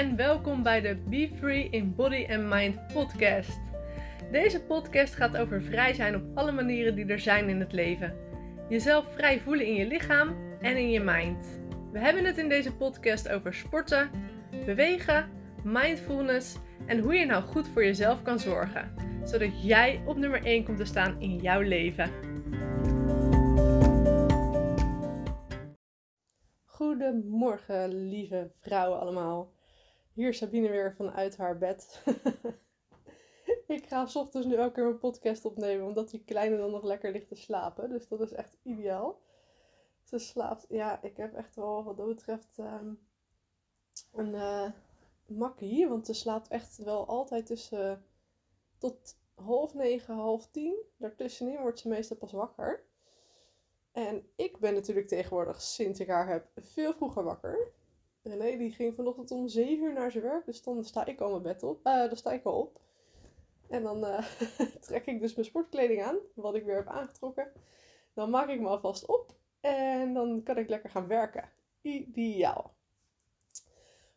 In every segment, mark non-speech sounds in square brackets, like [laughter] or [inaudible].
en welkom bij de Be Free in Body and Mind podcast. Deze podcast gaat over vrij zijn op alle manieren die er zijn in het leven. Jezelf vrij voelen in je lichaam en in je mind. We hebben het in deze podcast over sporten, bewegen, mindfulness en hoe je nou goed voor jezelf kan zorgen, zodat jij op nummer 1 komt te staan in jouw leven. Goedemorgen, lieve vrouwen allemaal. Hier is Sabine weer vanuit haar bed. [laughs] ik ga s ochtends nu elke keer mijn podcast opnemen, omdat die kleine dan nog lekker ligt te slapen. Dus dat is echt ideaal. Ze slaapt, ja, ik heb echt wel wat dat betreft um, een uh, makkie. Want ze slaapt echt wel altijd tussen tot half negen, half tien. Daartussenin wordt ze meestal pas wakker. En ik ben natuurlijk tegenwoordig, sinds ik haar heb, veel vroeger wakker. René die ging vanochtend om 7 uur naar zijn werk, dus dan sta ik al mijn bed op. Uh, dan sta ik al op. En dan uh, [laughs] trek ik dus mijn sportkleding aan, wat ik weer heb aangetrokken. Dan maak ik me alvast op en dan kan ik lekker gaan werken. Ideaal.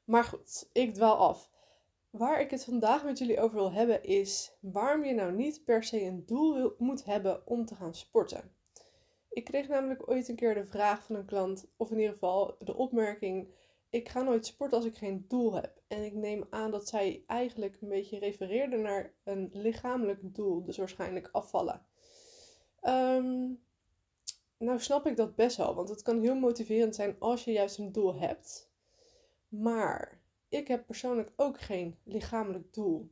Maar goed, ik dwaal af. Waar ik het vandaag met jullie over wil hebben is waarom je nou niet per se een doel moet hebben om te gaan sporten. Ik kreeg namelijk ooit een keer de vraag van een klant, of in ieder geval de opmerking: Ik ga nooit sporten als ik geen doel heb. En ik neem aan dat zij eigenlijk een beetje refereerde naar een lichamelijk doel, dus waarschijnlijk afvallen. Um, nou snap ik dat best wel, want het kan heel motiverend zijn als je juist een doel hebt. Maar ik heb persoonlijk ook geen lichamelijk doel.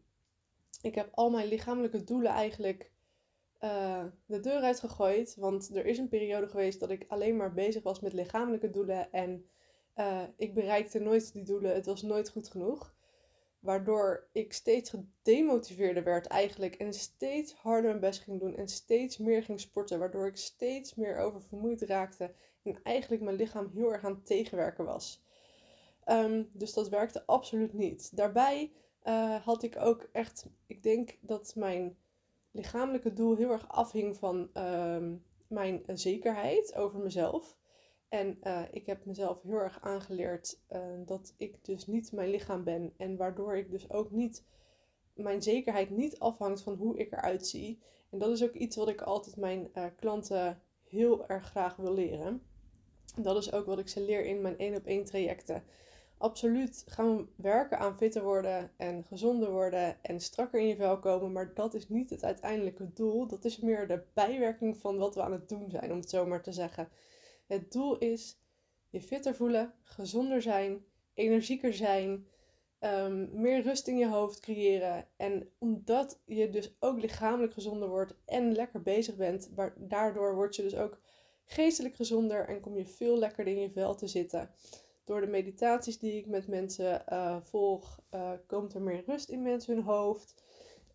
Ik heb al mijn lichamelijke doelen eigenlijk uh, de deur uitgegooid. Want er is een periode geweest dat ik alleen maar bezig was met lichamelijke doelen. En uh, ik bereikte nooit die doelen. Het was nooit goed genoeg. Waardoor ik steeds gedemotiveerder werd eigenlijk. En steeds harder mijn best ging doen. En steeds meer ging sporten. Waardoor ik steeds meer oververmoeid raakte. En eigenlijk mijn lichaam heel erg aan het tegenwerken was. Um, dus dat werkte absoluut niet. Daarbij uh, had ik ook echt. Ik denk dat mijn lichamelijke doel heel erg afhing van uh, mijn zekerheid over mezelf. En uh, ik heb mezelf heel erg aangeleerd uh, dat ik dus niet mijn lichaam ben. En waardoor ik dus ook niet, mijn zekerheid niet afhangt van hoe ik eruit zie. En dat is ook iets wat ik altijd mijn uh, klanten heel erg graag wil leren. Dat is ook wat ik ze leer in mijn één op één trajecten absoluut gaan we werken aan fitter worden en gezonder worden en strakker in je vel komen. Maar dat is niet het uiteindelijke doel. Dat is meer de bijwerking van wat we aan het doen zijn, om het zo maar te zeggen. Het doel is je fitter voelen, gezonder zijn, energieker zijn, um, meer rust in je hoofd creëren. En omdat je dus ook lichamelijk gezonder wordt en lekker bezig bent, daardoor word je dus ook geestelijk gezonder en kom je veel lekkerder in je vel te zitten door de meditaties die ik met mensen uh, volg, uh, komt er meer rust in mensen hun hoofd.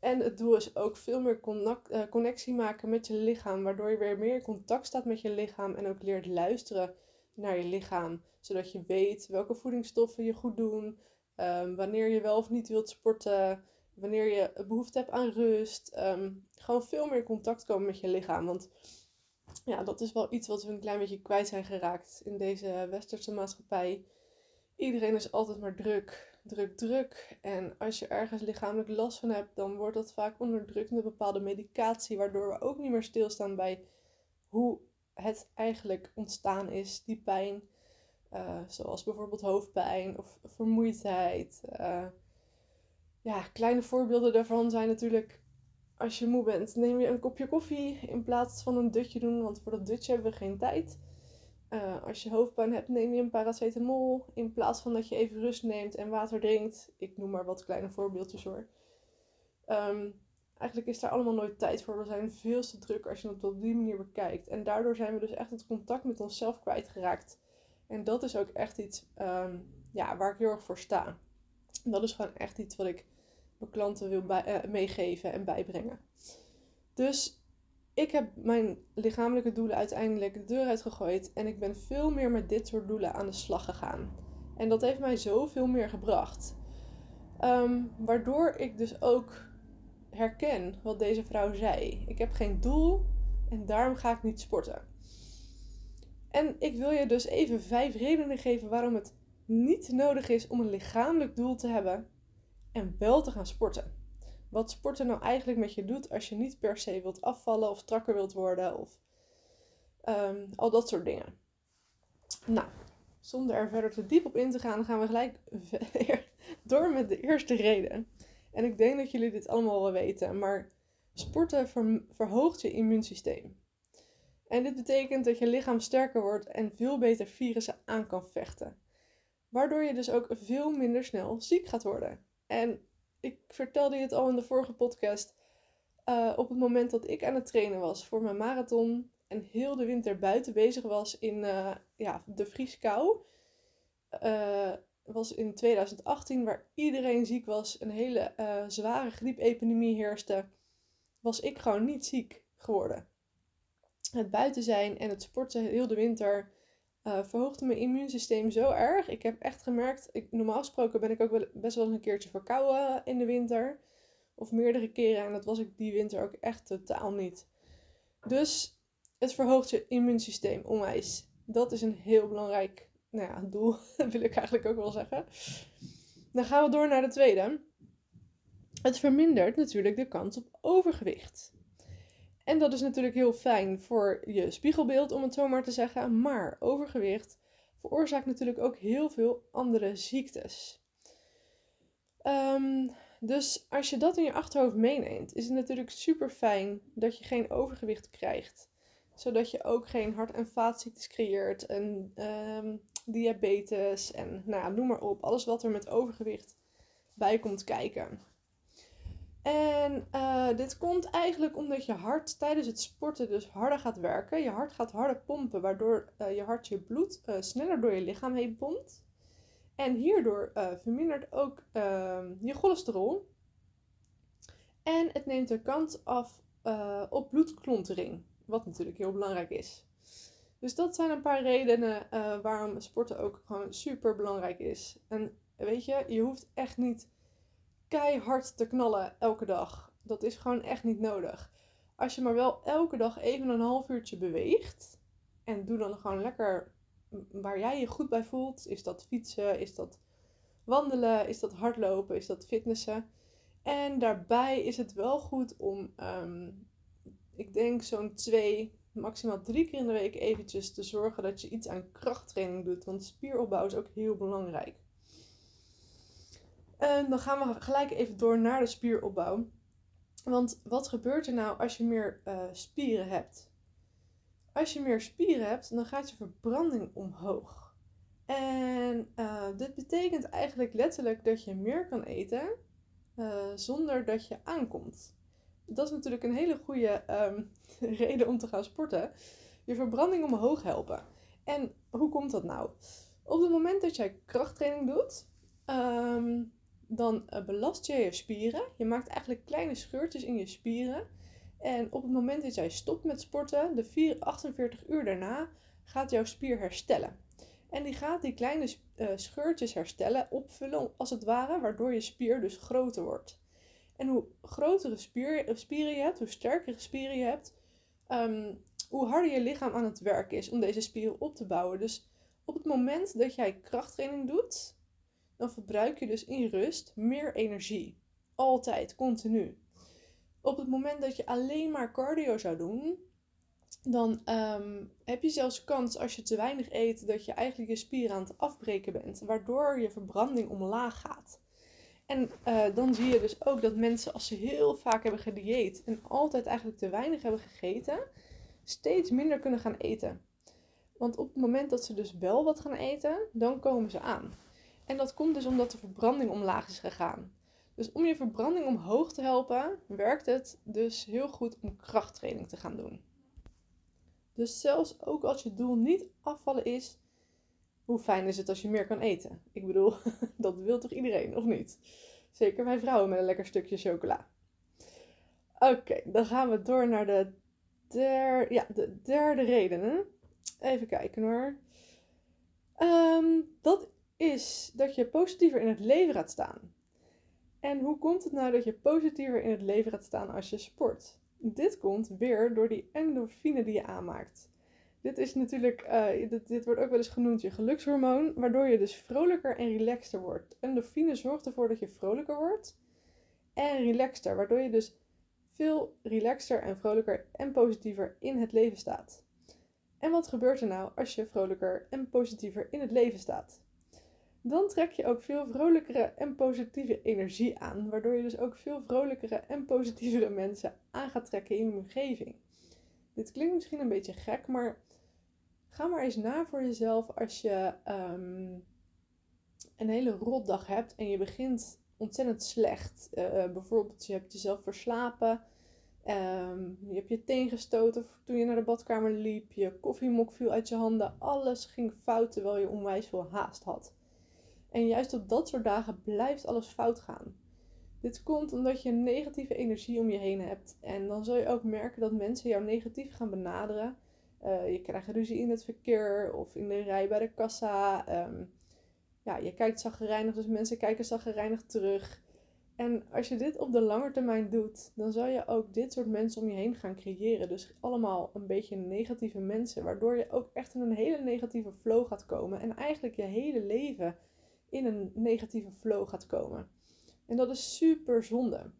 En het doel is ook veel meer uh, connectie maken met je lichaam, waardoor je weer meer in contact staat met je lichaam en ook leert luisteren naar je lichaam. Zodat je weet welke voedingsstoffen je goed doen, um, wanneer je wel of niet wilt sporten, wanneer je behoefte hebt aan rust. Um, gewoon veel meer in contact komen met je lichaam. Want ja, dat is wel iets wat we een klein beetje kwijt zijn geraakt in deze westerse maatschappij. Iedereen is altijd maar druk, druk, druk. En als je ergens lichamelijk last van hebt, dan wordt dat vaak onderdrukt met bepaalde medicatie, waardoor we ook niet meer stilstaan bij hoe het eigenlijk ontstaan is, die pijn. Uh, zoals bijvoorbeeld hoofdpijn of vermoeidheid. Uh, ja, kleine voorbeelden daarvan zijn natuurlijk als je moe bent, neem je een kopje koffie in plaats van een dutje doen, want voor dat dutje hebben we geen tijd. Uh, als je hoofdpijn hebt, neem je een paracetamol in plaats van dat je even rust neemt en water drinkt. Ik noem maar wat kleine voorbeeldjes hoor. Um, eigenlijk is daar allemaal nooit tijd voor. We zijn veel te druk als je het op die manier bekijkt. En daardoor zijn we dus echt het contact met onszelf kwijtgeraakt. En dat is ook echt iets um, ja, waar ik heel erg voor sta. dat is gewoon echt iets wat ik mijn klanten wil bij, uh, meegeven en bijbrengen. Dus ik heb mijn lichamelijke doelen uiteindelijk de deur uitgegooid en ik ben veel meer met dit soort doelen aan de slag gegaan. En dat heeft mij zoveel meer gebracht. Um, waardoor ik dus ook herken wat deze vrouw zei. Ik heb geen doel en daarom ga ik niet sporten. En ik wil je dus even vijf redenen geven waarom het niet nodig is om een lichamelijk doel te hebben en wel te gaan sporten. Wat sporten nou eigenlijk met je doet als je niet per se wilt afvallen of strakker wilt worden of ehm, al dat soort dingen. Nou, zonder er verder te diep op in te gaan, gaan we gelijk [laughs] door met de eerste reden. En ik denk dat jullie dit allemaal wel weten, maar sporten verhoogt je immuunsysteem. En dit betekent dat je lichaam sterker wordt en veel beter virussen aan kan vechten. Waardoor je dus ook veel minder snel ziek gaat worden. En ik vertelde je het al in de vorige podcast. Uh, op het moment dat ik aan het trainen was voor mijn marathon en heel de winter buiten bezig was in uh, ja, de vrieskou, uh, was in 2018 waar iedereen ziek was, een hele zware griepepidemie heerste, was ik gewoon niet ziek geworden. Het buiten zijn en het sporten heel de winter uh, verhoogde mijn immuunsysteem zo erg. Ik heb echt gemerkt, ik, normaal gesproken ben ik ook wel, best wel eens een keertje verkouden in de winter. Of meerdere keren. En dat was ik die winter ook echt totaal niet. Dus het verhoogt je immuunsysteem onwijs. Dat is een heel belangrijk nou ja, doel, [laughs] wil ik eigenlijk ook wel zeggen. Dan gaan we door naar de tweede. Het vermindert natuurlijk de kans op overgewicht. En dat is natuurlijk heel fijn voor je spiegelbeeld, om het zo maar te zeggen. Maar overgewicht veroorzaakt natuurlijk ook heel veel andere ziektes. Ehm, dus als je dat in je achterhoofd meeneemt, is het natuurlijk super fijn dat je geen overgewicht krijgt. Zodat je ook geen hart- en vaatziektes creëert en um, diabetes en nou, noem maar op. Alles wat er met overgewicht bij komt kijken. En uh, dit komt eigenlijk omdat je hart tijdens het sporten dus harder gaat werken. Je hart gaat harder pompen, waardoor uh, je hart je bloed uh, sneller door je lichaam heen pompt. En hierdoor vermindert ook ehm, je cholesterol. En het neemt de kans af op bloedklontering, wat natuurlijk heel belangrijk is. Dus dat zijn een paar redenen waarom sporten ook gewoon super belangrijk is. En weet je, je hoeft echt niet keihard te knallen elke dag. Dat is gewoon echt niet nodig. Als je maar wel elke dag even een half uurtje beweegt. En doe dan gewoon lekker waar jij je goed bij voelt. Is dat fietsen? Is dat wandelen? Is dat hardlopen? Is dat fitnessen? En daarbij is het wel goed om, ehm, ik denk zo'n twee, maximaal drie keer in de week eventjes te zorgen dat je iets aan krachttraining doet. Want spieropbouw is ook heel belangrijk. En dan gaan we gelijk even door naar de spieropbouw. Want wat gebeurt er nou als je meer uh, spieren hebt? Als je meer spieren hebt, dan gaat je verbranding omhoog. En uh, dit betekent eigenlijk letterlijk dat je meer kan eten uh, zonder dat je aankomt. Dat is natuurlijk een hele goede um, [laughs] reden om te gaan sporten. Je verbranding omhoog helpen. En hoe komt dat nou? Op het moment dat jij krachttraining doet, um, dan eh, belast je je spieren. Je maakt eigenlijk kleine scheurtjes in je spieren. En op het moment dat jij stopt met sporten, de 4, 48 uur daarna, gaat jouw spier herstellen. En die gaat die kleine uh, scheurtjes herstellen, opvullen als het ware, waardoor je spier dus groter wordt. En hoe grotere spier, eh, spieren je hebt, hoe sterkere spieren je hebt, ehm, hoe harder je lichaam aan het werk is om deze spieren op te bouwen. Dus op het moment dat jij krachttraining doet, dan verbruik je dus in rust meer energie. Altijd, continu. Op het moment dat je alleen maar cardio zou doen, dan ehm, heb je zelfs kans als je te weinig eet dat je eigenlijk je spieren aan het afbreken bent, waardoor je verbranding omlaag gaat. En uh, dan zie je dus ook dat mensen als ze heel vaak hebben gedieet en altijd eigenlijk te weinig hebben gegeten, steeds minder kunnen gaan eten. Want op het moment dat ze dus wel wat gaan eten, dan komen ze aan. En dat komt dus omdat de verbranding omlaag is gegaan. Dus om je verbranding omhoog te helpen, werkt het dus heel goed om krachttraining te gaan doen. Dus zelfs ook als je doel niet afvallen is, hoe fijn is het als je meer kan eten? Ik bedoel, [laughs] dat wil toch iedereen, of niet? Zeker wij vrouwen met een lekker stukje chocola. Oké, dan gaan we door naar de, der, ja, de derde reden. Even kijken hoor. Um, dat is dat je positiever in het leven gaat staan. En hoe komt het nou dat je positiever in het leven gaat staan als je sport? Dit komt weer door die endorfine die je aanmaakt. Dit is natuurlijk, eh, dit, dit, wordt ook wel eens genoemd je gelukshormoon, waardoor je dus vrolijker en relaxter wordt. Endorfine zorgt ervoor dat je vrolijker wordt en relaxter, waardoor je dus veel relaxter en vrolijker en positiever in het leven staat. En wat gebeurt er nou als je vrolijker en positiever in het leven staat? Dan trek je ook veel vrolijkere en positieve energie aan, waardoor je dus ook veel vrolijkere en positievere mensen aan gaat trekken in je omgeving. Dit klinkt misschien een beetje gek, maar ga maar eens na voor jezelf als je um, een hele rotdag hebt en je begint ontzettend slecht. Uh, bijvoorbeeld, je hebt jezelf verslapen, um, je hebt je teen gestoten toen je naar de badkamer liep, je koffiemok viel uit je handen, alles ging fout terwijl je onwijs veel haast had. En juist op dat soort dagen blijft alles fout gaan. Dit komt omdat je negatieve energie om je heen hebt. En dan zul je ook merken dat mensen jou negatief gaan benaderen. Uh, je krijgt ruzie in het verkeer of in de rij bij de kassa. Um, ja, je kijkt zaggerijnig, dus mensen kijken zaggerijnig terug. En als je dit op de lange termijn doet, dan zal je ook dit soort mensen om je heen gaan creëren. Dus allemaal een beetje negatieve mensen, waardoor je ook echt in een hele negatieve flow gaat komen. En eigenlijk je hele leven in een negatieve flow gaat komen. En dat is super zonde.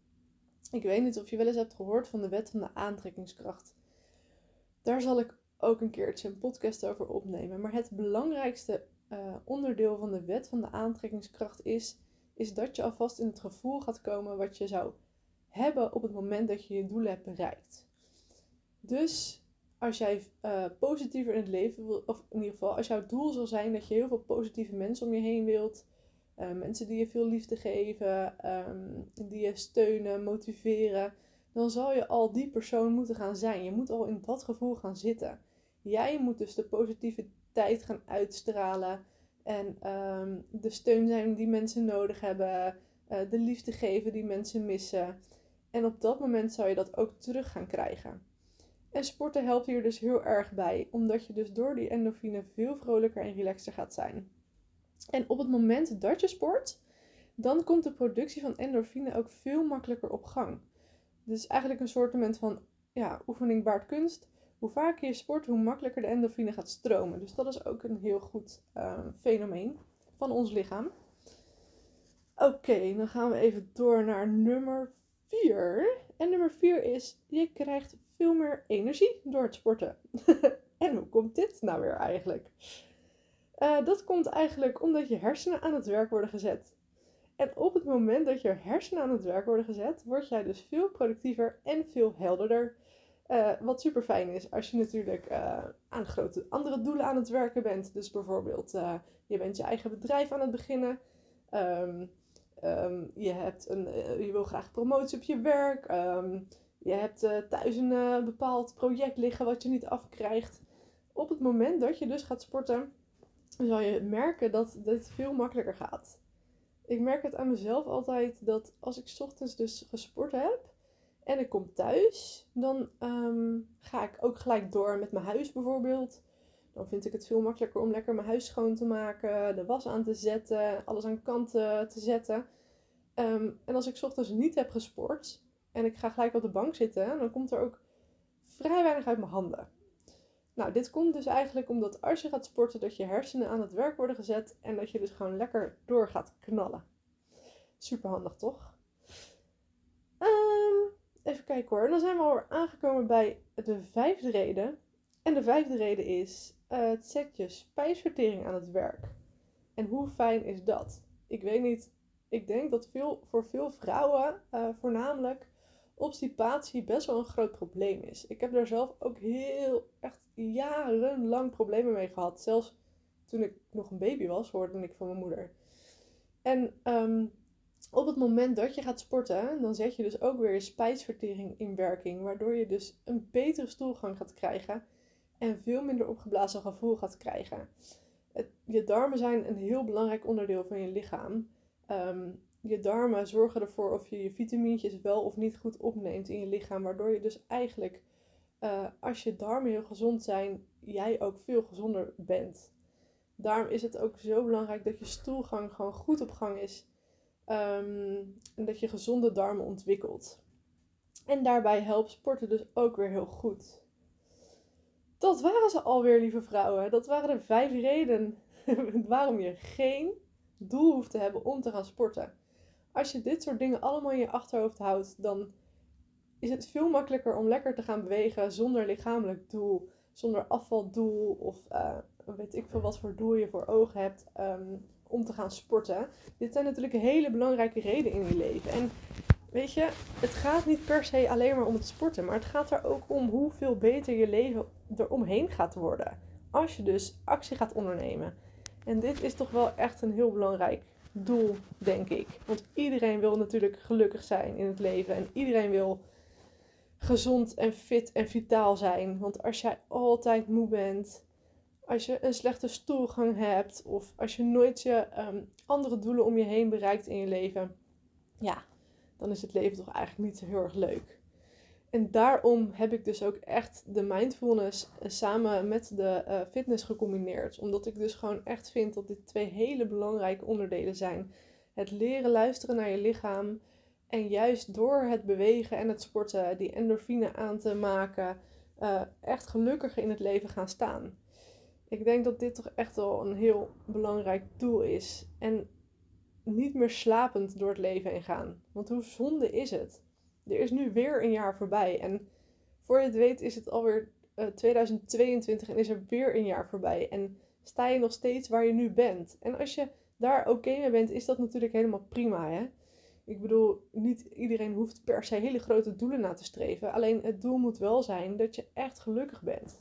Ik weet niet of je wel eens hebt gehoord van de wet van de aantrekkingskracht. Daar zal ik ook een keertje een podcast over opnemen. Maar het belangrijkste uh, onderdeel van de wet van de aantrekkingskracht is, is dat je alvast in het gevoel gaat komen wat je zou hebben op het moment dat je je doelen hebt bereikt. Dus als jij uh, positiever in het leven wil, of in ieder geval als jouw doel zal zijn dat je heel veel positieve mensen om je heen wilt, uh, mensen die je veel liefde geven, um, die je steunen, motiveren, dan zal je al die persoon moeten gaan zijn. Je moet al in dat gevoel gaan zitten. Jij moet dus de positiviteit gaan uitstralen en um, de steun zijn die mensen nodig hebben, uh, de liefde geven die mensen missen. En op dat moment zou je dat ook terug gaan krijgen. En sporten helpt hier dus heel erg bij, omdat je dus door die endorfine veel vrolijker en relaxter gaat zijn. En op het moment dat je sport, dan komt de productie van endorfine ook veel makkelijker op gang. Dus eigenlijk een soort van ja, oefening baart kunst. Hoe vaker je sport, hoe makkelijker de endorfine gaat stromen. Dus dat is ook een heel goed uh, fenomeen van ons lichaam. Oké, dan gaan we even door naar nummer 4. En nummer 4 is, je krijgt veel meer energie door het sporten. [laughs] en hoe komt dit nou weer eigenlijk? Uh, dat komt eigenlijk omdat je hersenen aan het werk worden gezet. En op het moment dat je hersenen aan het werk worden gezet, word jij dus veel productiever en veel helderder. Uh, wat super fijn is als je natuurlijk uh, aan grote andere doelen aan het werken bent. Dus bijvoorbeeld, je bent je eigen bedrijf aan het beginnen. Um, um, je, hebt een, je wil graag promotie op je werk. Um, je hebt thuis een uh, bepaald project liggen wat je niet afkrijgt. Op het moment dat je dus gaat sporten, zal je merken dat dit veel makkelijker gaat. Ik merk het aan mezelf altijd dat als ik ochtends dus gesport heb en ik kom thuis, dan um, ga ik ook gelijk door met mijn huis bijvoorbeeld. Dan vind ik het veel makkelijker om lekker mijn huis schoon te maken, de was aan te zetten, alles aan kanten te zetten. Um, en als ik ochtends niet heb gesport, en ik ga gelijk op de bank zitten, dan komt er ook vrij weinig uit mijn handen. Nou, dit komt dus eigenlijk omdat als je gaat sporten, dat je hersenen aan het werk worden gezet en dat je dus gewoon lekker door gaat knallen. Super handig, toch? Um, even kijken hoor. Dan zijn we alweer aangekomen bij de vijfde reden. En de vijfde reden is: uh, het zet je spijsvertering aan het werk. En hoe fijn is dat? Ik weet niet. Ik denk dat veel, voor veel vrouwen uh, voornamelijk obstipatie best wel een groot probleem is. Ik heb daar zelf ook heel, echt jarenlang problemen mee gehad. Zelfs toen ik nog een baby was, hoorde ik van mijn moeder. En um, op het moment dat je gaat sporten, dan zet je dus ook weer je spijsvertering in werking. Waardoor je dus een betere stoelgang gaat krijgen en veel minder opgeblazen gevoel gaat krijgen. Je darmen zijn een heel belangrijk onderdeel van je lichaam. Um, je darmen zorgen ervoor of je je vitamintjes wel of niet goed opneemt in je lichaam. Waardoor je dus eigenlijk, uh, als je darmen heel gezond zijn, jij ook veel gezonder bent. Daarom is het ook zo belangrijk dat je stoelgang gewoon goed op gang is. Um, en dat je gezonde darmen ontwikkelt. En daarbij helpt sporten dus ook weer heel goed. Dat waren ze alweer, lieve vrouwen. Dat waren de vijf redenen [laughs] waarom je geen doel hoeft te hebben om te gaan sporten. Als je dit soort dingen allemaal in je achterhoofd houdt, dan is het veel makkelijker om lekker te gaan bewegen zonder lichamelijk doel, zonder afvaldoel of uh, weet ik veel wat voor doel je voor ogen hebt ehm, om te gaan sporten. Dit zijn natuurlijk hele belangrijke redenen in je leven. En weet je, het gaat niet per se alleen maar om het sporten, maar het gaat er ook om hoeveel beter je leven eromheen gaat worden. Als je dus actie gaat ondernemen. En dit is toch wel echt een heel belangrijk doel, denk ik. Want iedereen wil natuurlijk gelukkig zijn in het leven. En iedereen wil gezond en fit en vitaal zijn. Want als jij altijd moe bent, als je een slechte stoelgang hebt, of als je nooit je ehm, andere doelen om je heen bereikt in je leven, ja, dan is het leven toch eigenlijk niet heel erg leuk. En daarom heb ik dus ook echt de mindfulness eh, samen met de uh, fitness gecombineerd. Omdat ik dus gewoon echt vind dat dit twee hele belangrijke onderdelen zijn. Het leren luisteren naar je lichaam. En juist door het bewegen en het sporten, die endorfine aan te maken, uh, echt gelukkiger in het leven gaan staan. Ik denk dat dit toch echt wel een heel belangrijk doel is. En niet meer slapend door het leven heen gaan. Want hoe zonde is het? Er is nu weer een jaar voorbij. En voor je het weet is het alweer uh, eh, 2022 en is er weer een jaar voorbij. En sta je nog steeds waar je nu bent. En als je daar oké mee bent, is dat natuurlijk helemaal prima. Hè? Ik bedoel, niet iedereen hoeft per se hele grote doelen na te streven. Alleen het doel moet wel zijn dat je echt gelukkig bent.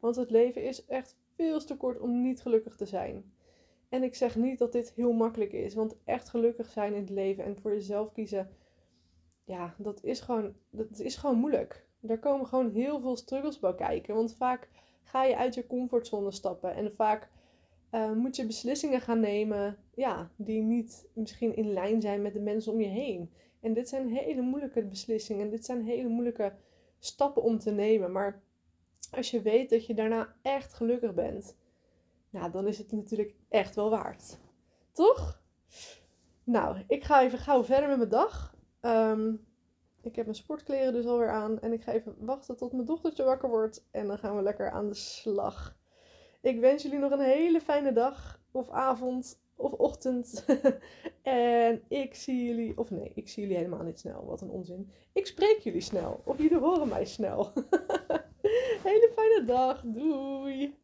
Want het leven is echt veel te kort om niet gelukkig te zijn. En ik zeg niet dat dit heel makkelijk is, want echt gelukkig zijn in het leven en voor jezelf kiezen ja, dat is gewoon, dat is gewoon moeilijk. Er komen gewoon heel veel struggles bij kijken. Want vaak ga je uit je comfortzone stappen. En vaak uh, moet je beslissingen gaan nemen ja, die niet misschien in lijn zijn met de mensen om je heen. En dit zijn hele moeilijke beslissingen. Dit zijn hele moeilijke stappen om te nemen. Maar als je weet dat je daarna echt gelukkig bent, nou, dan is het natuurlijk echt wel waard. Toch? Nou, ik ga even gauw verder met mijn dag. Um, ik heb mijn sportkleren dus alweer aan. En ik ga even wachten tot mijn dochtertje wakker wordt. En dan gaan we lekker aan de slag. Ik wens jullie nog een hele fijne dag. Of avond. Of ochtend. [laughs] en ik zie jullie. Of nee, ik zie jullie helemaal niet snel. Wat een onzin. Ik spreek jullie snel. Of jullie horen mij snel. [laughs] hele fijne dag. Doei.